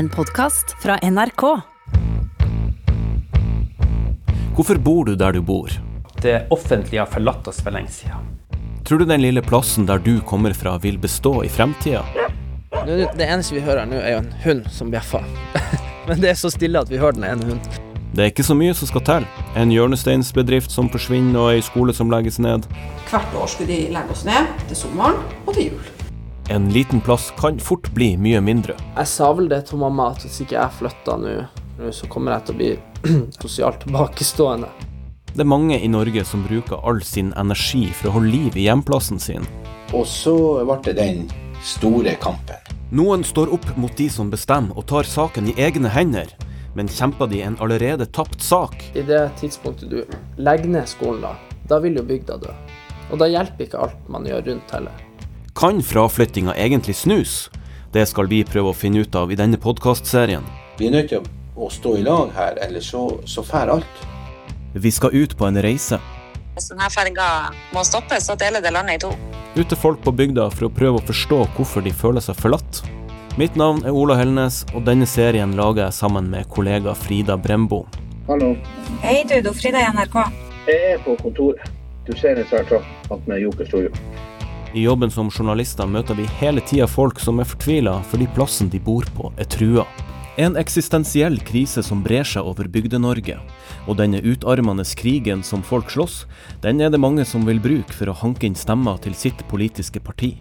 En podkast fra NRK. Hvorfor bor du der du bor? Det offentlige har forlatt oss for lenge siden. Tror du den lille plassen der du kommer fra vil bestå i fremtida? Det eneste vi hører nå, er jo en hund som bjeffer. Men det er så stille at vi hører den ene hunden. Det er ikke så mye som skal til. En hjørnesteinsbedrift som forsvinner, og ei skole som legges ned. Hvert år skulle de legge oss ned til sommeren og til jul. En liten plass kan fort bli mye mindre. Jeg sa vel det til mamma at hvis ikke jeg flytter nå, så kommer jeg til å bli sosialt tilbakestående. Det er mange i Norge som bruker all sin energi for å holde liv i hjemplassen sin. Og så ble det den store kampen. Noen står opp mot de som bestemmer og tar saken i egne hender. Men kjemper de en allerede tapt sak? I det tidspunktet du legger ned skolen, da, da vil jo bygda dø. Og da hjelper ikke alt man gjør rundt heller. Kan fraflyttinga egentlig snus? Det skal vi prøve å finne ut av i denne podkastserien. Vi er nødt til å stå i lag her, ellers så, så fær alt. Vi skal ut på en reise. Hvis denne ferga må stoppes, så deler det landet i to. Ut til folk på bygda for å prøve å forstå hvorfor de føler seg forlatt. Mitt navn er Ola Helnes, og denne serien lager jeg sammen med kollega Frida Brembo. Hallo. Hei, du. Det er Frida i NRK. Jeg er på kontoret. Du ser en svært trapp med Joker Studio. I jobben som journalister møter vi hele tida folk som er fortvila fordi plassen de bor på, er trua. En eksistensiell krise som brer seg over Bygde-Norge. Og denne utarmende krigen som folk slåss, den er det mange som vil bruke for å hanke inn stemmer til sitt politiske parti.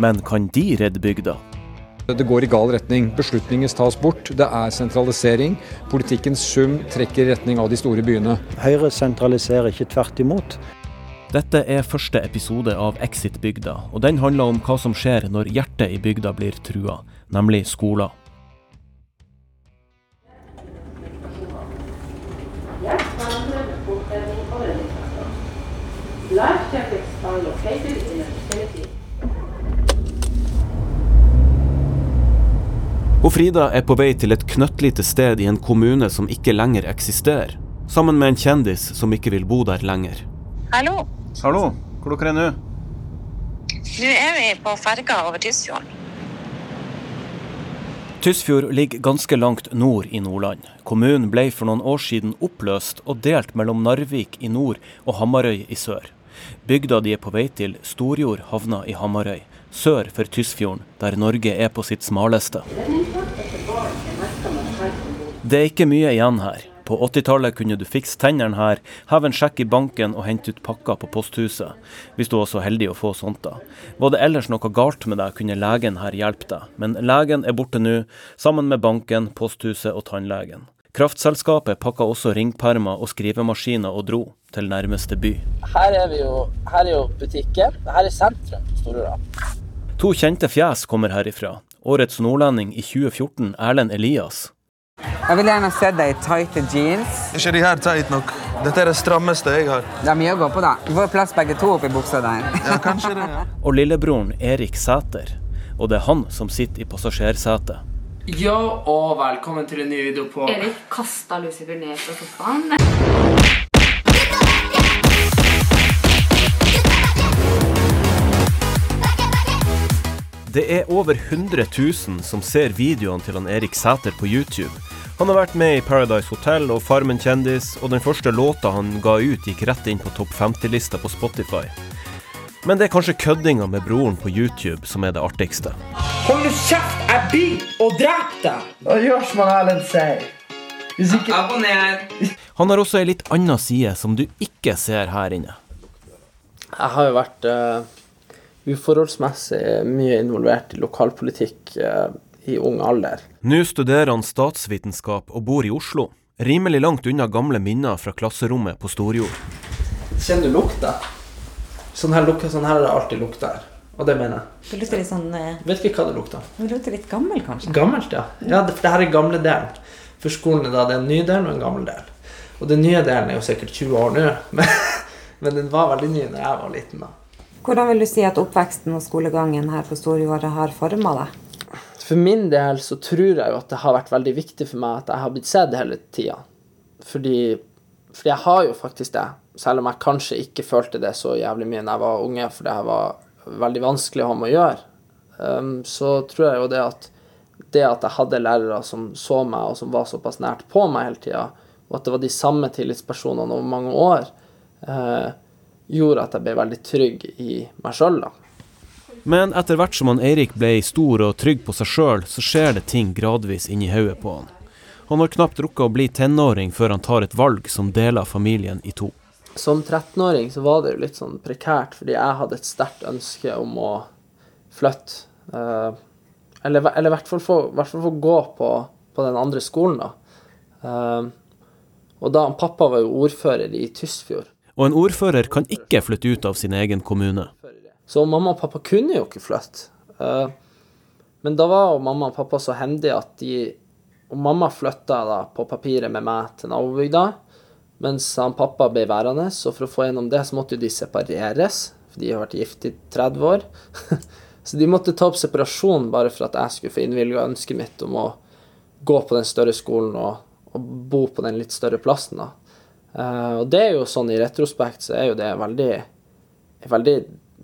Men kan de redde bygda? Det går i gal retning. Beslutninger tas bort. Det er sentralisering. Politikkens sum trekker i retning av de store byene. Høyre sentraliserer ikke tvert imot. Dette er første episode av Exit-bygda, og den handler om hva som skjer når hjertet i bygda blir trua, nemlig skoler. Og Frida er på vei til et knøttlite sted i en kommune som ikke lenger eksisterer, sammen med en kjendis som ikke vil bo der lenger. Hallo. Hallo, hvor dere er nå? Nå er vi på ferga over Tysfjorden. Tysfjord ligger ganske langt nord i Nordland. Kommunen ble for noen år siden oppløst og delt mellom Narvik i nord og Hamarøy i sør. Bygda de er på vei til, Storjord, havna i Hamarøy, sør for Tysfjorden, der Norge er på sitt smaleste. Det er ikke mye igjen her. På 80-tallet kunne du fikse tennene her, heve en sjekk i banken og hente ut pakker på posthuset, hvis du var så heldig å få sånt da. Var det ellers noe galt med deg, kunne legen her hjelpe deg, men legen er borte nå, sammen med banken, posthuset og tannlegen. Kraftselskapet pakka også ringpermer og skrivemaskiner og dro til nærmeste by. Her er, vi jo, her er jo butikken. Her er sentrum på Storøra. To kjente fjes kommer herifra. Årets nordlending i 2014, Erlend Elias. Jeg vil gjerne se deg i tighte jeans. Er ikke de her tight nok? Dette er det strammeste jeg har. Det er mye å gå på, da. Vi får plass begge to oppi buksa der. Ja, kanskje det, ja. Og lillebroren Erik Sæter. Og det er han som sitter i passasjersetet. Ja, og velkommen til en ny video på Erik kasta Lucifer ned fra sofaen. Det er over 100 000 som ser videoene til han Erik Sæter på YouTube. Han har vært med i Paradise Hotel og Farmen kjendis, og den første låta han ga ut, gikk rett inn på topp 50-lista på Spotify. Men det er kanskje køddinga med broren på YouTube som er det artigste. Hold nå kjeft! Jeg blir og dreper deg! Og gjør som han Erlend sier. Hvis ikke Abonner! Han har også ei litt anna side som du ikke ser her inne. Jeg har jo vært uh, uforholdsmessig mye involvert i lokalpolitikk uh, i ung alder. Nå studerer han statsvitenskap og bor i Oslo. Rimelig langt unna gamle minner fra klasserommet på Storjord. Kjenner du lukta? Sånn her, lukter, sånn her har det alltid lukta her. Og det mener jeg. Det lukter litt sånn eh, Vet ikke hva det lukter. Det lukter litt gammel, kanskje? Gammelt, ja. ja det, for det her er gamle delen. For skolen er da det er en ny del og en gammel del. Og den nye delen er jo sikkert 20 år nå, men, men den var veldig ny da jeg var liten. da. Hvordan vil du si at oppveksten og skolegangen her på Storjordet har forma deg? For min del så tror jeg jo at det har vært veldig viktig for meg at jeg har blitt sett hele tida. Fordi, fordi jeg har jo faktisk det. Selv om jeg kanskje ikke følte det så jævlig mye da jeg var unge, for det var veldig vanskelig å ha med å gjøre, um, så tror jeg jo det at det at jeg hadde lærere som så meg, og som var såpass nært på meg hele tida, og at det var de samme tillitspersonene over mange år, eh, gjorde at jeg ble veldig trygg i meg sjøl, da. Men etter hvert som han Eirik ble stor og trygg på seg sjøl, så skjer det ting gradvis inni hodet på han. Han har knapt rukket å bli tenåring før han tar et valg som deler familien i to. Som 13-åring så var det jo litt sånn prekært, fordi jeg hadde et sterkt ønske om å flytte. Eh, eller, eller i hvert fall få, hvert fall få gå på, på, den andre skolen, da. Eh, og da pappa var jo ordfører i Tysfjord. Og en ordfører kan ikke flytte ut av sin egen kommune. Så mamma og pappa kunne jo ikke flytte. Eh, men da var jo mamma og pappa så hendige at de Og mamma flytta da på papiret med meg til nabobygda, mens han pappa ble værende. Så for å få gjennom det, så måtte jo de separeres, for de har vært gift i 30 år. så de måtte ta opp separasjon bare for at jeg skulle få innvilga ønsket mitt om å gå på den større skolen og, og bo på den litt større plassen, da. Uh, og det er jo sånn i retrospekt så er jo det veldig, en veldig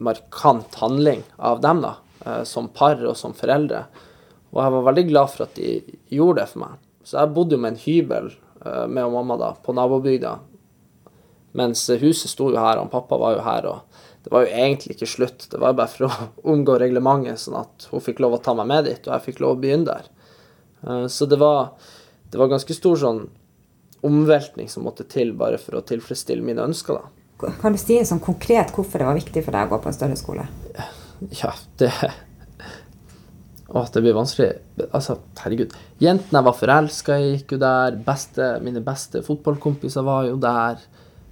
markant handling av dem, da, uh, som par og som foreldre. Og jeg var veldig glad for at de gjorde det for meg. Så jeg bodde jo med en hybel uh, med mamma da, på nabobygda. Mens huset sto jo her, og pappa var jo her. og Det var jo egentlig ikke slutt, det var bare for å omgå reglementet, sånn at hun fikk lov å ta meg med dit, og jeg fikk lov å begynne der. Så det var, det var ganske stor sånn omveltning som måtte til bare for å tilfredsstille mine ønsker. da. Kan du si sånn konkret hvorfor det var viktig for deg å gå på en større skole? Ja, det Å, det blir vanskelig. Altså, herregud. Jentene jeg var forelska i, gikk jo der. Beste, mine beste fotballkompiser var jo der.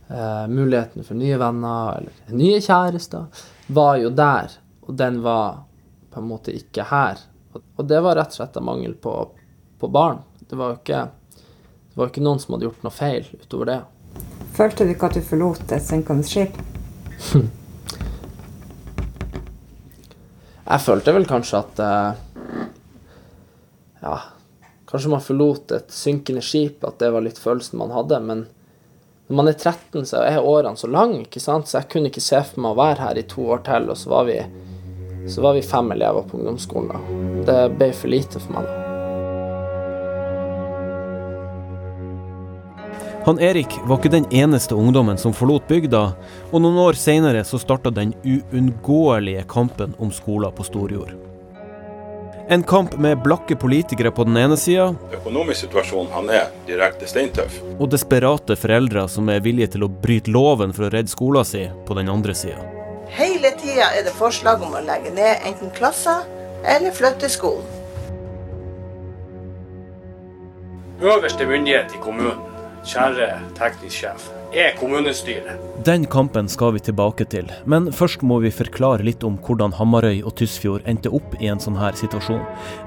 Eh, muligheten for nye venner eller nye kjærester var jo der. Og den var på en måte ikke her. Og det var rett og slett av mangel på, på barn. Det var jo ikke det var ikke noen som hadde gjort noe feil utover det. Følte du ikke at du forlot et synkende skip? Jeg følte vel kanskje at uh, Ja, kanskje man forlot et synkende skip, at det var litt følelsen man hadde. Men når man er 13, så er årene så lange, ikke sant? så jeg kunne ikke se for meg å være her i to år til, og så var vi, så var vi fem elever på ungdomsskolen. da. Det ble for lite for meg da. Han Erik var ikke den eneste ungdommen som forlot bygda, og noen år senere så starta den uunngåelige kampen om skoler på Storjord. En kamp med blakke politikere på den ene sida Økonomisk situasjon han er direkte steintøff. Og desperate foreldre som er villige til å bryte loven for å redde skolen sin, på den andre sida. Hele tida er det forslag om å legge ned enten klasser eller flytte skolen. Øverste myndighet i kommunen kjære teknisk sjef, er kommunestyret. Den kampen skal vi tilbake til, men først må vi forklare litt om hvordan Hamarøy og Tysfjord endte opp i en sånn her situasjon.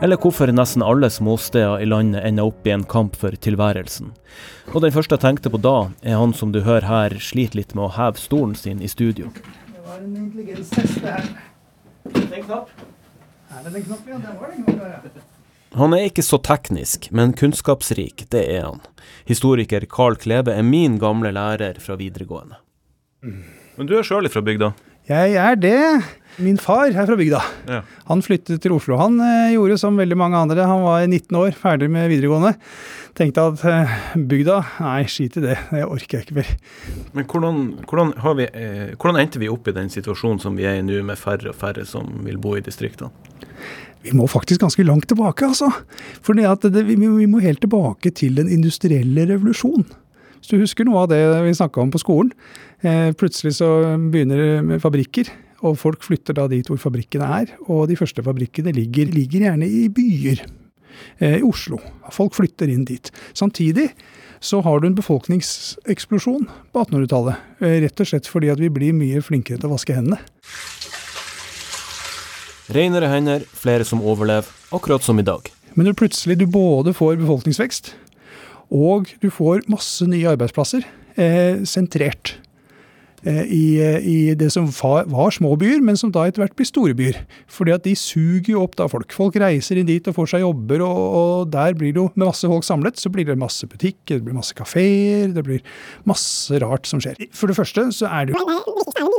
Eller hvorfor nesten alle småsteder i landet ender opp i en kamp for tilværelsen. Og den første jeg tenkte på da, er han som du hører her sliter litt med å heve stolen sin i studio. Det var en intelligenstest, det her. Den knapp. Er det den knappen? Ja, den var den knappen, ja. Han er ikke så teknisk, men kunnskapsrik, det er han. Historiker Carl Kleve er min gamle lærer fra videregående. Men du er sjøl fra bygda? Jeg er det. Min far er fra bygda. Ja. Han flyttet til Oslo. Han eh, gjorde som veldig mange andre. Han var 19 år, ferdig med videregående. Tenkte at eh, bygda, nei, skit i det. Det orker jeg ikke mer. Men hvordan, hvordan, vi, eh, hvordan endte vi opp i den situasjonen som vi er i nå, med færre og færre som vil bo i distriktene? Vi må faktisk ganske langt tilbake, altså. For vi, vi, må helt tilbake til den industrielle revolusjon. Hvis du husker noe av det vi snakka om på skolen. Eh, plutselig så begynner det med fabrikker, og folk flytter da dit hvor fabrikkene er. Og de første fabrikkene ligger, ligger gjerne i byer. Eh, I Oslo. Folk flytter inn dit. Samtidig så har du en befolkningseksplosjon på 1800-tallet. Eh, rett og slett fordi at vi blir mye flinkere til å vaske hendene. Renere hender, flere som overlever, akkurat som i dag. Men når plutselig du både får befolkningsvekst, og du får masse nye arbeidsplasser eh, sentrert eh, i, i, det som var, var, små byer, men som da etter hvert blir store byer. Fordi at de suger jo opp da folk. Folk reiser inn dit og får seg jobber, og, og der blir det jo med masse folk samlet, så blir det masse butikker, det blir masse kafeer, det blir masse rart som skjer. For det første så er det jo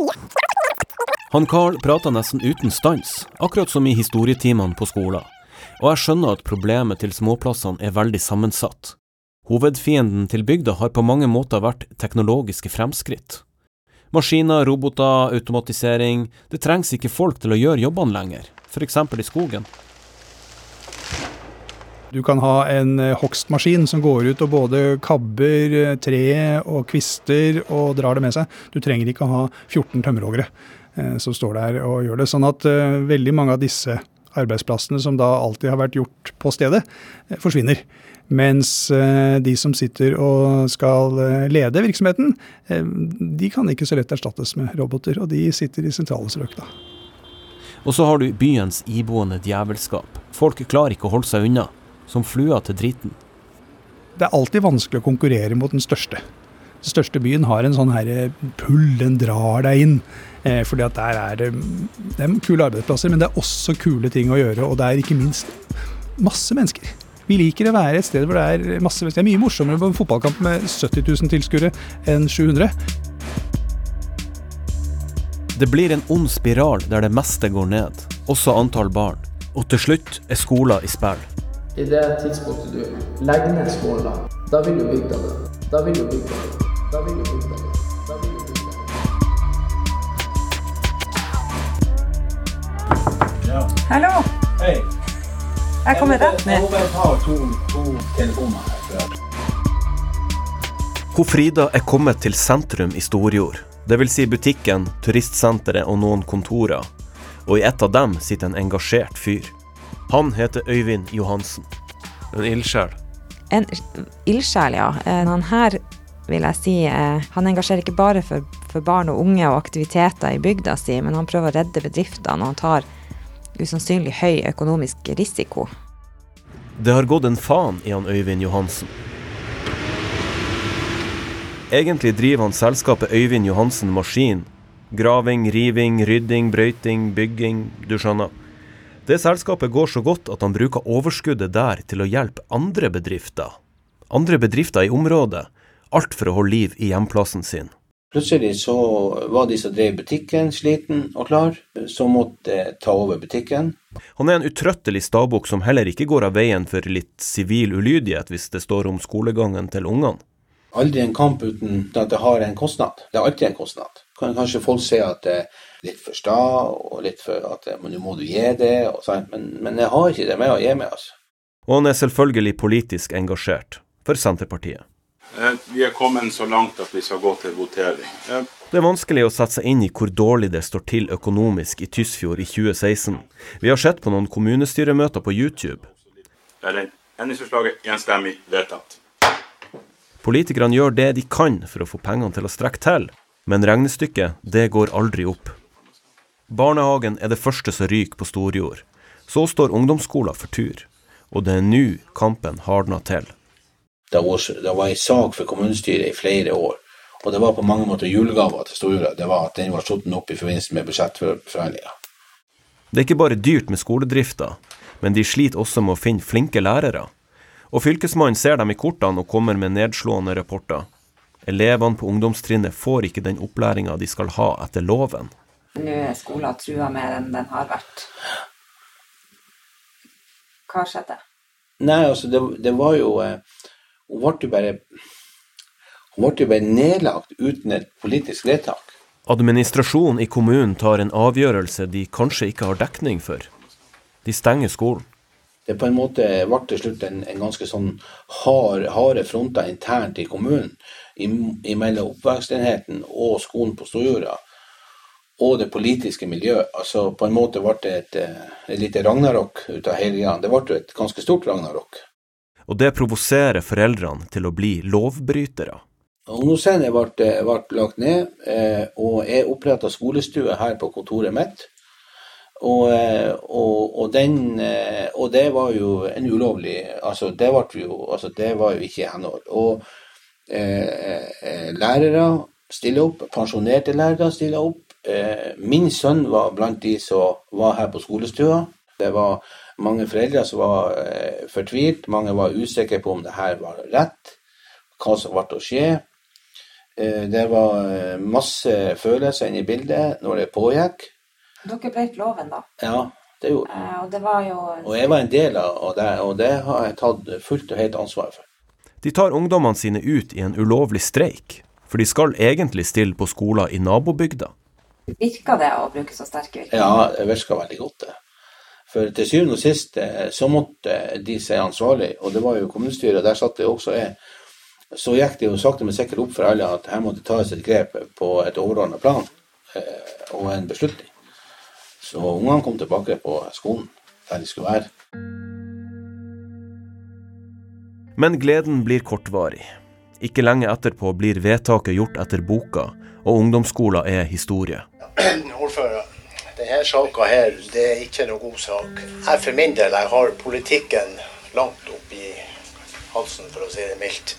Han Carl prater nesten uten stans, akkurat som i historietimene på skolen. Og jeg skjønner at problemet til småplassene er veldig sammensatt. Hovedfienden til bygda har på mange måter vært teknologiske fremskritt. Maskiner, roboter, automatisering. Det trengs ikke folk til å gjøre jobbene lenger, f.eks. i skogen. Du kan ha en eh, hogstmaskin som går ut og både kabber tre treet og kvister og drar det med seg. Du trenger ikke å ha 14 tømmerhoggere eh, som står der og gjør det. Sånn at veldig mange av disse arbeidsplassene som da alltid har vært gjort på stedet, forsvinner. Mens de som sitter og skal lede virksomheten, de kan ikke så lett erstattes med roboter. Og de sitter i sentrale strøk, da. Og så har du byens iboende djevelskap. Folk klarer ikke å holde seg unna som flua til driten. Det er alltid vanskelig å konkurrere mot den største. Den største byen har en sånn her pull, den drar deg inn. Eh, fordi at der er det, det er kule arbeidsplasser, men det er også kule ting å gjøre. Og det er ikke minst masse mennesker. Vi liker å være et sted hvor det er masse mennesker. Det er mye morsommere på en fotballkamp med 70 000 tilskuere enn 700. Det blir en ond spiral der det meste går ned, også antall barn. Og til slutt er skolen i spill i det tidspunktet du legger ned skolen, da, da vil du bygda det. Da vil du bygda det. Da vil du bygda det. Hallo. Hei. Jeg kommer rett ned. Jeg må bare ta to, to telefoner her. Hun Frida er kommet til sentrum i Storjord. Dvs. Si butikken, turistsenteret og noen kontorer. Og i et av dem sitter en engasjert fyr. Han heter Øyvind Johansen. En ildsjel. En ildsjel, ja. Eh, han her vil jeg si eh, han engasjerer ikke bare for, for, barn og unge og aktiviteter i bygda si, men han prøver å redde bedriftene, og han tar usannsynlig høy økonomisk risiko. Det har gått en faen i han Øyvind Johansen. Egentlig driver han selskapet Øyvind Johansen Maskin. Graving, riving, rydding, brøyting, bygging, du skjønner. Det selskapet går så godt at han bruker overskuddet der til å hjelpe andre bedrifter. Andre bedrifter i området. Alt for å holde liv i hjemplassen sin. Plutselig så var de som drev butikken sliten og klar, så måtte ta over butikken. Han er en utrøttelig stabukk som heller ikke går av veien for litt sivil ulydighet hvis det står om skolegangen til ungene. Aldri en kamp uten at det har en kostnad. Det er alltid en kostnad. Kan kanskje folk se at det er litt for sta, og litt for at nå må du gi det, men, men, jeg har ikke det med å gi meg, altså. Og han er selvfølgelig politisk engasjert, for Senterpartiet. Eh, vi er kommet så langt at vi skal gå til votering. Det er vanskelig å sette seg inn i hvor dårlig det står til økonomisk i Tysfjord i 2016. Vi har sett på noen kommunestyremøter på YouTube. Det er Endringsforslaget enstemmig vedtatt. Politikerne gjør det de kan for å få pengene til å strekke til, men regnestykket, det går aldri opp. Barnehagen er det første som ryker på Storjord. Så står ungdomsskolen for tur. Og det er nå kampen hardner til. Det var, det var en sak for kommunestyret i flere år. Og det var på mange måter julegaver til Storjorda. Det var at den var satt opp i forbindelse med budsjettforhandlinger. Det er ikke bare dyrt med skoledrifta, men de sliter også med å finne flinke lærere. Og fylkesmannen ser dem i kortene og kommer med nedslående rapporter. Elevene på ungdomstrinnet får ikke den opplæringa de skal ha etter loven. Nå er skolen trua mer enn den har vært. Hva skjedde? Nei, altså, det, det var jo eh, Hun ble jo bare bare nedlagt uten et politisk vedtak. Administrasjonen i kommunen tar en avgjørelse de kanskje ikke har dekning for. De stenger skolen. Det på en måte ble til slutt en, en ganske sånn hard, harde fronter internt i kommunen mellom oppvekstenheten og skolen på Storjorda og det politiske miljøet. Altså På en måte ble det et, eh, et lite ragnarok ut av hele greia. Det ble jo et ganske stort ragnarok. Og det provoserer foreldrene til å bli lovbrytere. Ungdomsscenen ble, ble lagt ned, eh, og jeg oppretta skolestue her på kontoret mitt. Og, eh, og, og, den, og, det var jo en ulovlig Altså, det, jo, altså, det var jo ikke i henhold. Og eh, lærere stiller opp, pensjonerte lærere stiller opp, Eh, min sønn var blant de som var her på skolestua. Det var mange foreldre som var eh, fortvilt. Mange var usikre på om det her var rett, hva som ble å skje. Eh, det var masse følelser inne i bildet når det pågikk. Dere brøt loven, da. Ja, det gjorde Eh, og det var jo Og jeg var en del av det, og det har jeg tatt fullt og helt ansvar for. De tar ungdommene sine ut i en ulovlig streik, for de skal egentlig stille på skoler i nabobygda. Virka det å bruke så sterke virkemidler? Ja, det virka veldig godt, det. For til syvende og sist eh, så måtte de si ansvarlig, og det var jo kommunestyret, der satt det også jeg. Så gikk det jo sakte, men sikkert opp for alle at her måtte tas et grep på et overordna plan eh, og en beslutning. Så ungene kom tilbake på skolen der de skulle være. Men gleden blir kortvarig. Ikke lenge etterpå blir vedtaket gjort etter boka, og ungdomsskolen er historie. Ordfører, saka her, det er ikke noe god sak. Jeg for min del jeg har politikken langt opp halsen, for å si det mildt.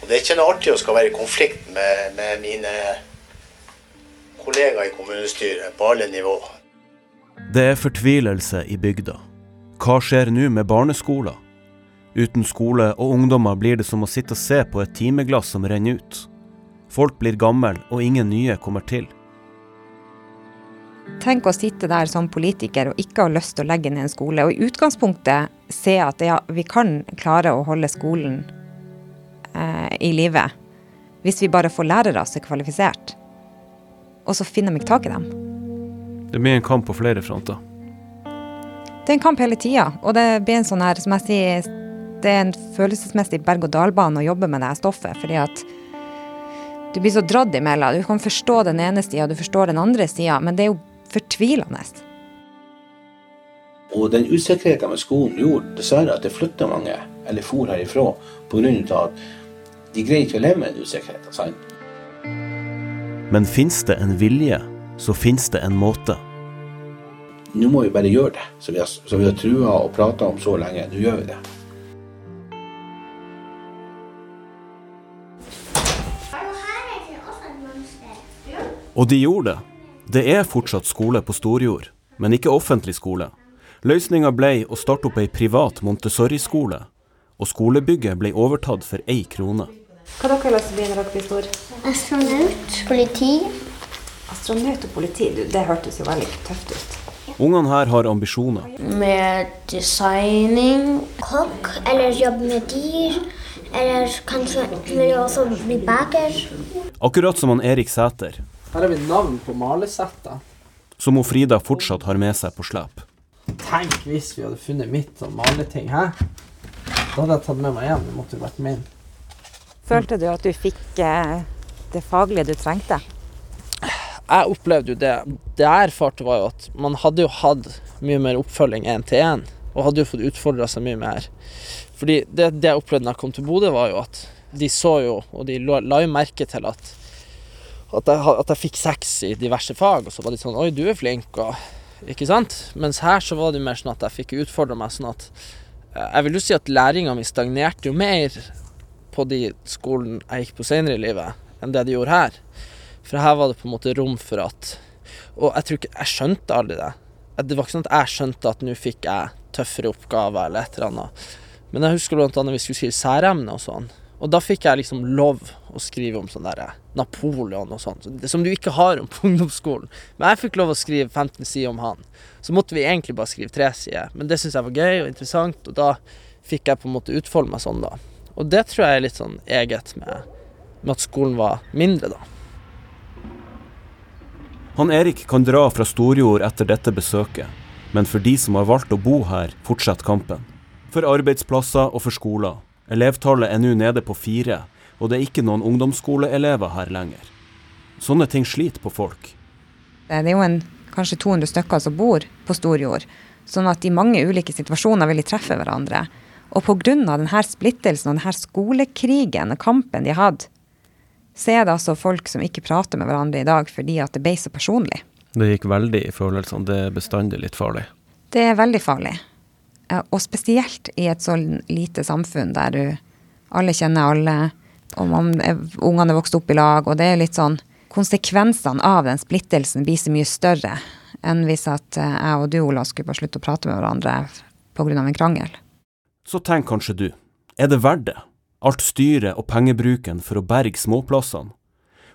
Og det er ikke noe artig å skal være i konflikt med, med mine kollegaer i kommunestyret på alle nivå. Det er fortvilelse i bygda. Hva skjer nå med barneskoler? Uten skole og ungdommer blir det som å sitte og se på et timeglass som renner ut. Folk blir gamle, og ingen nye kommer til. Tenk å sitte der som politiker og ikke ha lyst til å legge ned en skole, og i utgangspunktet se at ja, vi kan klare å holde skolen eh, i live hvis vi bare får lærere som er kvalifisert. Og så finner de ikke tak i dem. Det blir en kamp på flere fronter. Det er en kamp hele tida, og det blir en sånn her, som jeg sier, det er en følelsesmessig berg-og-dal-bane å jobbe med det her stoffet, fordi at du blir så dratt imellom. Du kan forstå den ene sida, du forstår den andre sida, men det er jo fortvilende. Og den usikkerheten med skolen gjorde dessverre at det flytta mange, eller for herifra, pga. at de greier ikke å leve med den usikkerheten. sant? Men fins det en vilje, så fins det en måte. Nå må vi bare gjøre det, som vi har, som vi har trua og prata om så lenge. Nå gjør vi det. Og de gjorde det. Det er fortsatt skole på Storjord, men ikke offentlig skole. Løsninga ble å starte opp ei privat Montessori-skole, og skolebygget ble overtatt for ei krone. Hva dere har lyst til å bli når dere blir stor? Astronaut, politi. Astronaut og politi, du, det hørtes jo veldig tøft ut. Ungene her har ambisjoner. Med designing. Kokk, eller jobbe med dyr. Eller kanskje vil jeg også bli baker. Akkurat som han Erik Sæter, Her har vi navn på malesettet. som hun Frida fortsatt har med seg på slep. Tenk hvis vi hadde funnet mitt sånn maleting, hæ? Da hadde jeg tatt med meg en. Det måtte jo vært min. Følte du at du fikk eh, det faglige du trengte? Jeg opplevde jo det. Det jeg erfarte, var jo at man hadde jo hatt mye mer oppfølging én til én. Og hadde jo fått utfordra seg mye mer. Fordi det, det jeg opplevde da jeg kom til Bodø, var jo at de så jo, og de la, la jo merke til at at jeg, at jeg fikk seks i diverse fag, og så var de sånn Oi, du er flink, og Ikke sant? Mens her så var det mer sånn at jeg fikk utfordra meg sånn at eh, Jeg vil jo si at læringa mi stagnerte jo mer på de skolen jeg gikk på senere i livet, enn det de gjorde her. For her var det på en måte rom for at Og jeg tror ikke Jeg skjønte aldri det. Det var ikke sånn at jeg skjønte at nå fikk jeg tøffere oppgaver eller et eller annet. Men jeg husker blant annet vi skulle skrive særemne og sånn. Og da fikk jeg liksom lov å skrive om sånn derre Napoleon og sånn, så- som du ikke har om på ungdomsskolen. Men jeg fikk lov å skrive 15 sider om han. Så måtte vi egentlig bare skrive tre sider. Men det syntes jeg var gøy og interessant, og da fikk jeg på en måte utfolde meg sånn, da. Og det tror jeg er litt sånn eget med, med at skolen var mindre, da. Han Erik kan dra fra Storjord etter dette besøket, men for de som har valgt å bo her, fortsetter kampen. For arbeidsplasser og for skoler. Elevtallet er nå nede på fire, og det er ikke noen ungdomsskoleelever her lenger. Sånne ting sliter på folk. Det er jo en, kanskje 200 stykker som bor på Storjord, sånn at i mange ulike situasjoner vil de treffe hverandre. Og pga. denne splittelsen og denne skolekrigen og kampen de har hatt, så er det altså folk som ikke prater med hverandre i dag fordi at det ble så personlig. Det gikk veldig i følelsene. Det er bestandig litt farlig. Det er veldig farlig. Eh, Og spesielt i et så lite samfunn der du alle kjenner alle, og man er, ungene er vokst opp i lag, og det er litt sånn Konsekvensene av den splittelsen blir så mye større enn hvis at eh, jeg og du, Ola, skulle bare slutte å prate med hverandre pga. en krangel. Så tenk kanskje du, er det verdt det? Alt styret og pengebruken for å berge småplassene?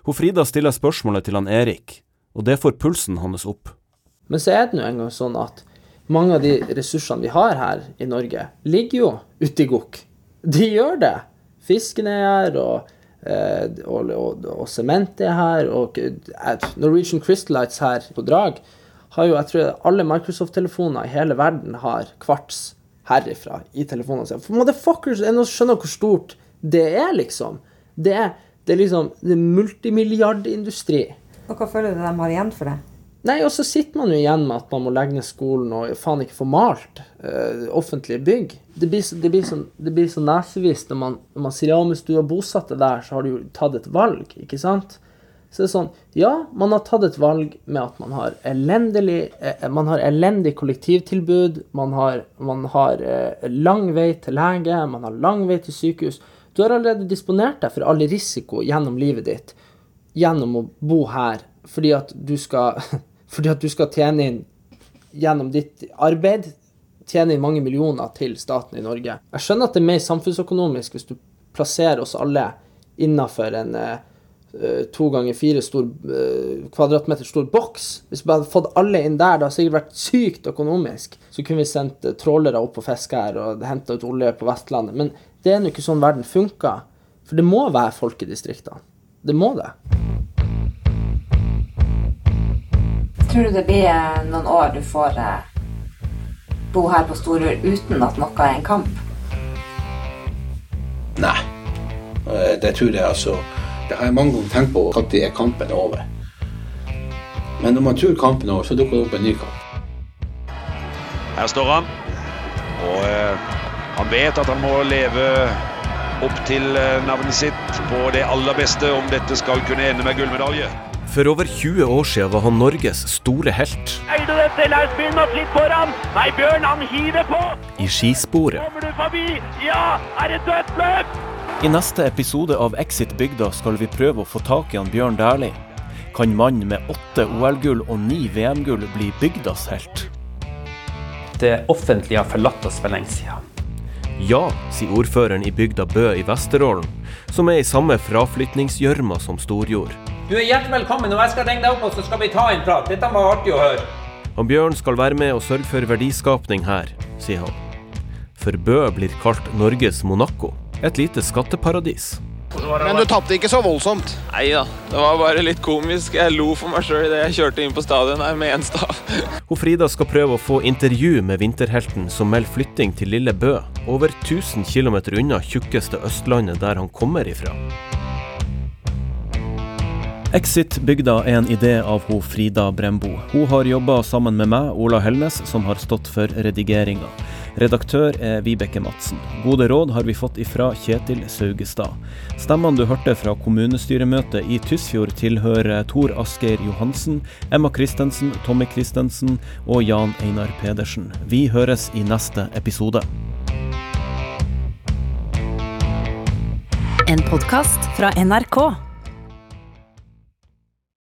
Hun Frida stiller spørsmålet til han Erik, og det får pulsen hans opp. Men så er det nå engang sånn at mange av de ressursene vi har her i Norge, ligger jo ute i gokk. De gjør det. Fisken er her, og eh, sement er her, og eh, Norwegian Crystallites her på Drag har jo, jeg tror alle Microsoft-telefoner i hele verden har kvarts herifra i telefonene sine. For motherfuckers, jeg skjønner hvor stort det er, liksom. Det er, det er liksom det er multimilliardindustri. Og hva føler du de har igjen for det? Nei, og så sitter man jo igjen med at man må legge ned skolen og faen ikke få malt uh, offentlige bygg. Det blir, så, det blir, så, det blir så nesevis når man, når man sier ja, hvis du har bosatt deg der, så har du jo tatt et valg, ikke sant? Så det er sånn, ja, man har tatt et valg med at man har elendig, eh, man har elendig kollektivtilbud, man har, man har eh, lang vei til lege, man har lang vei til sykehus. Du har allerede disponert deg for all risiko gjennom livet ditt gjennom å bo her fordi at du skal fordi at du skal tjene inn gjennom ditt arbeid tjene inn mange millioner til staten i Norge. Jeg skjønner at det er mer samfunnsøkonomisk hvis du plasserer oss alle innafor en uh, to ganger fire uh, kvadratmeter stor boks. Hvis vi hadde fått alle inn der, det hadde sikkert vært sykt økonomisk. Så kunne vi sendt trålere opp på fiske her og henta ut olje på Vestlandet. Men det er nå ikke sånn verden funker. For det må være folk i distriktene. Det må det. Tror du det blir eh, noen år du får eh, bo her på Storur uten at noe er en kamp? Nei, eh, det tror jeg altså Det har jeg mange ganger tenkt på når er kampen over. Men når man tror kampen er over, så dukker det opp en ny kamp. Her står han. Og eh, han vet at han må leve opp til navnet sitt på det aller beste om dette skal kunne ende med gullmedalje. For over 20 år siden var han Norges store helt. Eide dette landsbyen og fritt foran. Nei, Bjørn, han hiver på. I skisporet. Kommer du forbi? Ja, er det dødt løp? I neste episode av Exit bygda skal vi prøve å få tak i han Bjørn Dæhlie. Kan mannen med åtte OL-gull og ni VM-gull bli bygdas helt? Det offentlige har forlatt oss for lenge siden. Ja, sier ordføreren i bygda Bø i Vesterålen, som er i samme fraflytningsgjørma som Storjord. Du er hjertelig velkommen, og jeg skal ringe deg opp, og så skal vi ta en prat. Dette var artig å høre. Han Bjørn skal være med og sørge for verdiskapning her, sier han. For Bø blir kalt Norges Monaco, et lite skatteparadis. Men du tapte ikke så voldsomt? Nei da, det var bare litt komisk. Jeg lo for meg sjøl idet jeg kjørte inn på stadion her med Enstad. Hun Frida skal prøve å få intervju med vinterhelten som melder flytting til lille Bø, over 1000 km unna tjukkeste Østlandet der han kommer ifra. Exit-bygda er en idé av ho Frida Brembo. Hun har jobba sammen med meg, Ola Helnes, som har stått for redigeringa. Redaktør er Vibeke Madsen. Gode råd har vi fått ifra Kjetil Saugestad. Stemmene du hørte fra kommunestyremøtet i Tysfjord tilhører Tor Asgeir Johansen, Emma Christensen, Tommy Christensen og Jan Einar Pedersen. Vi høres i neste episode. En podkast fra NRK.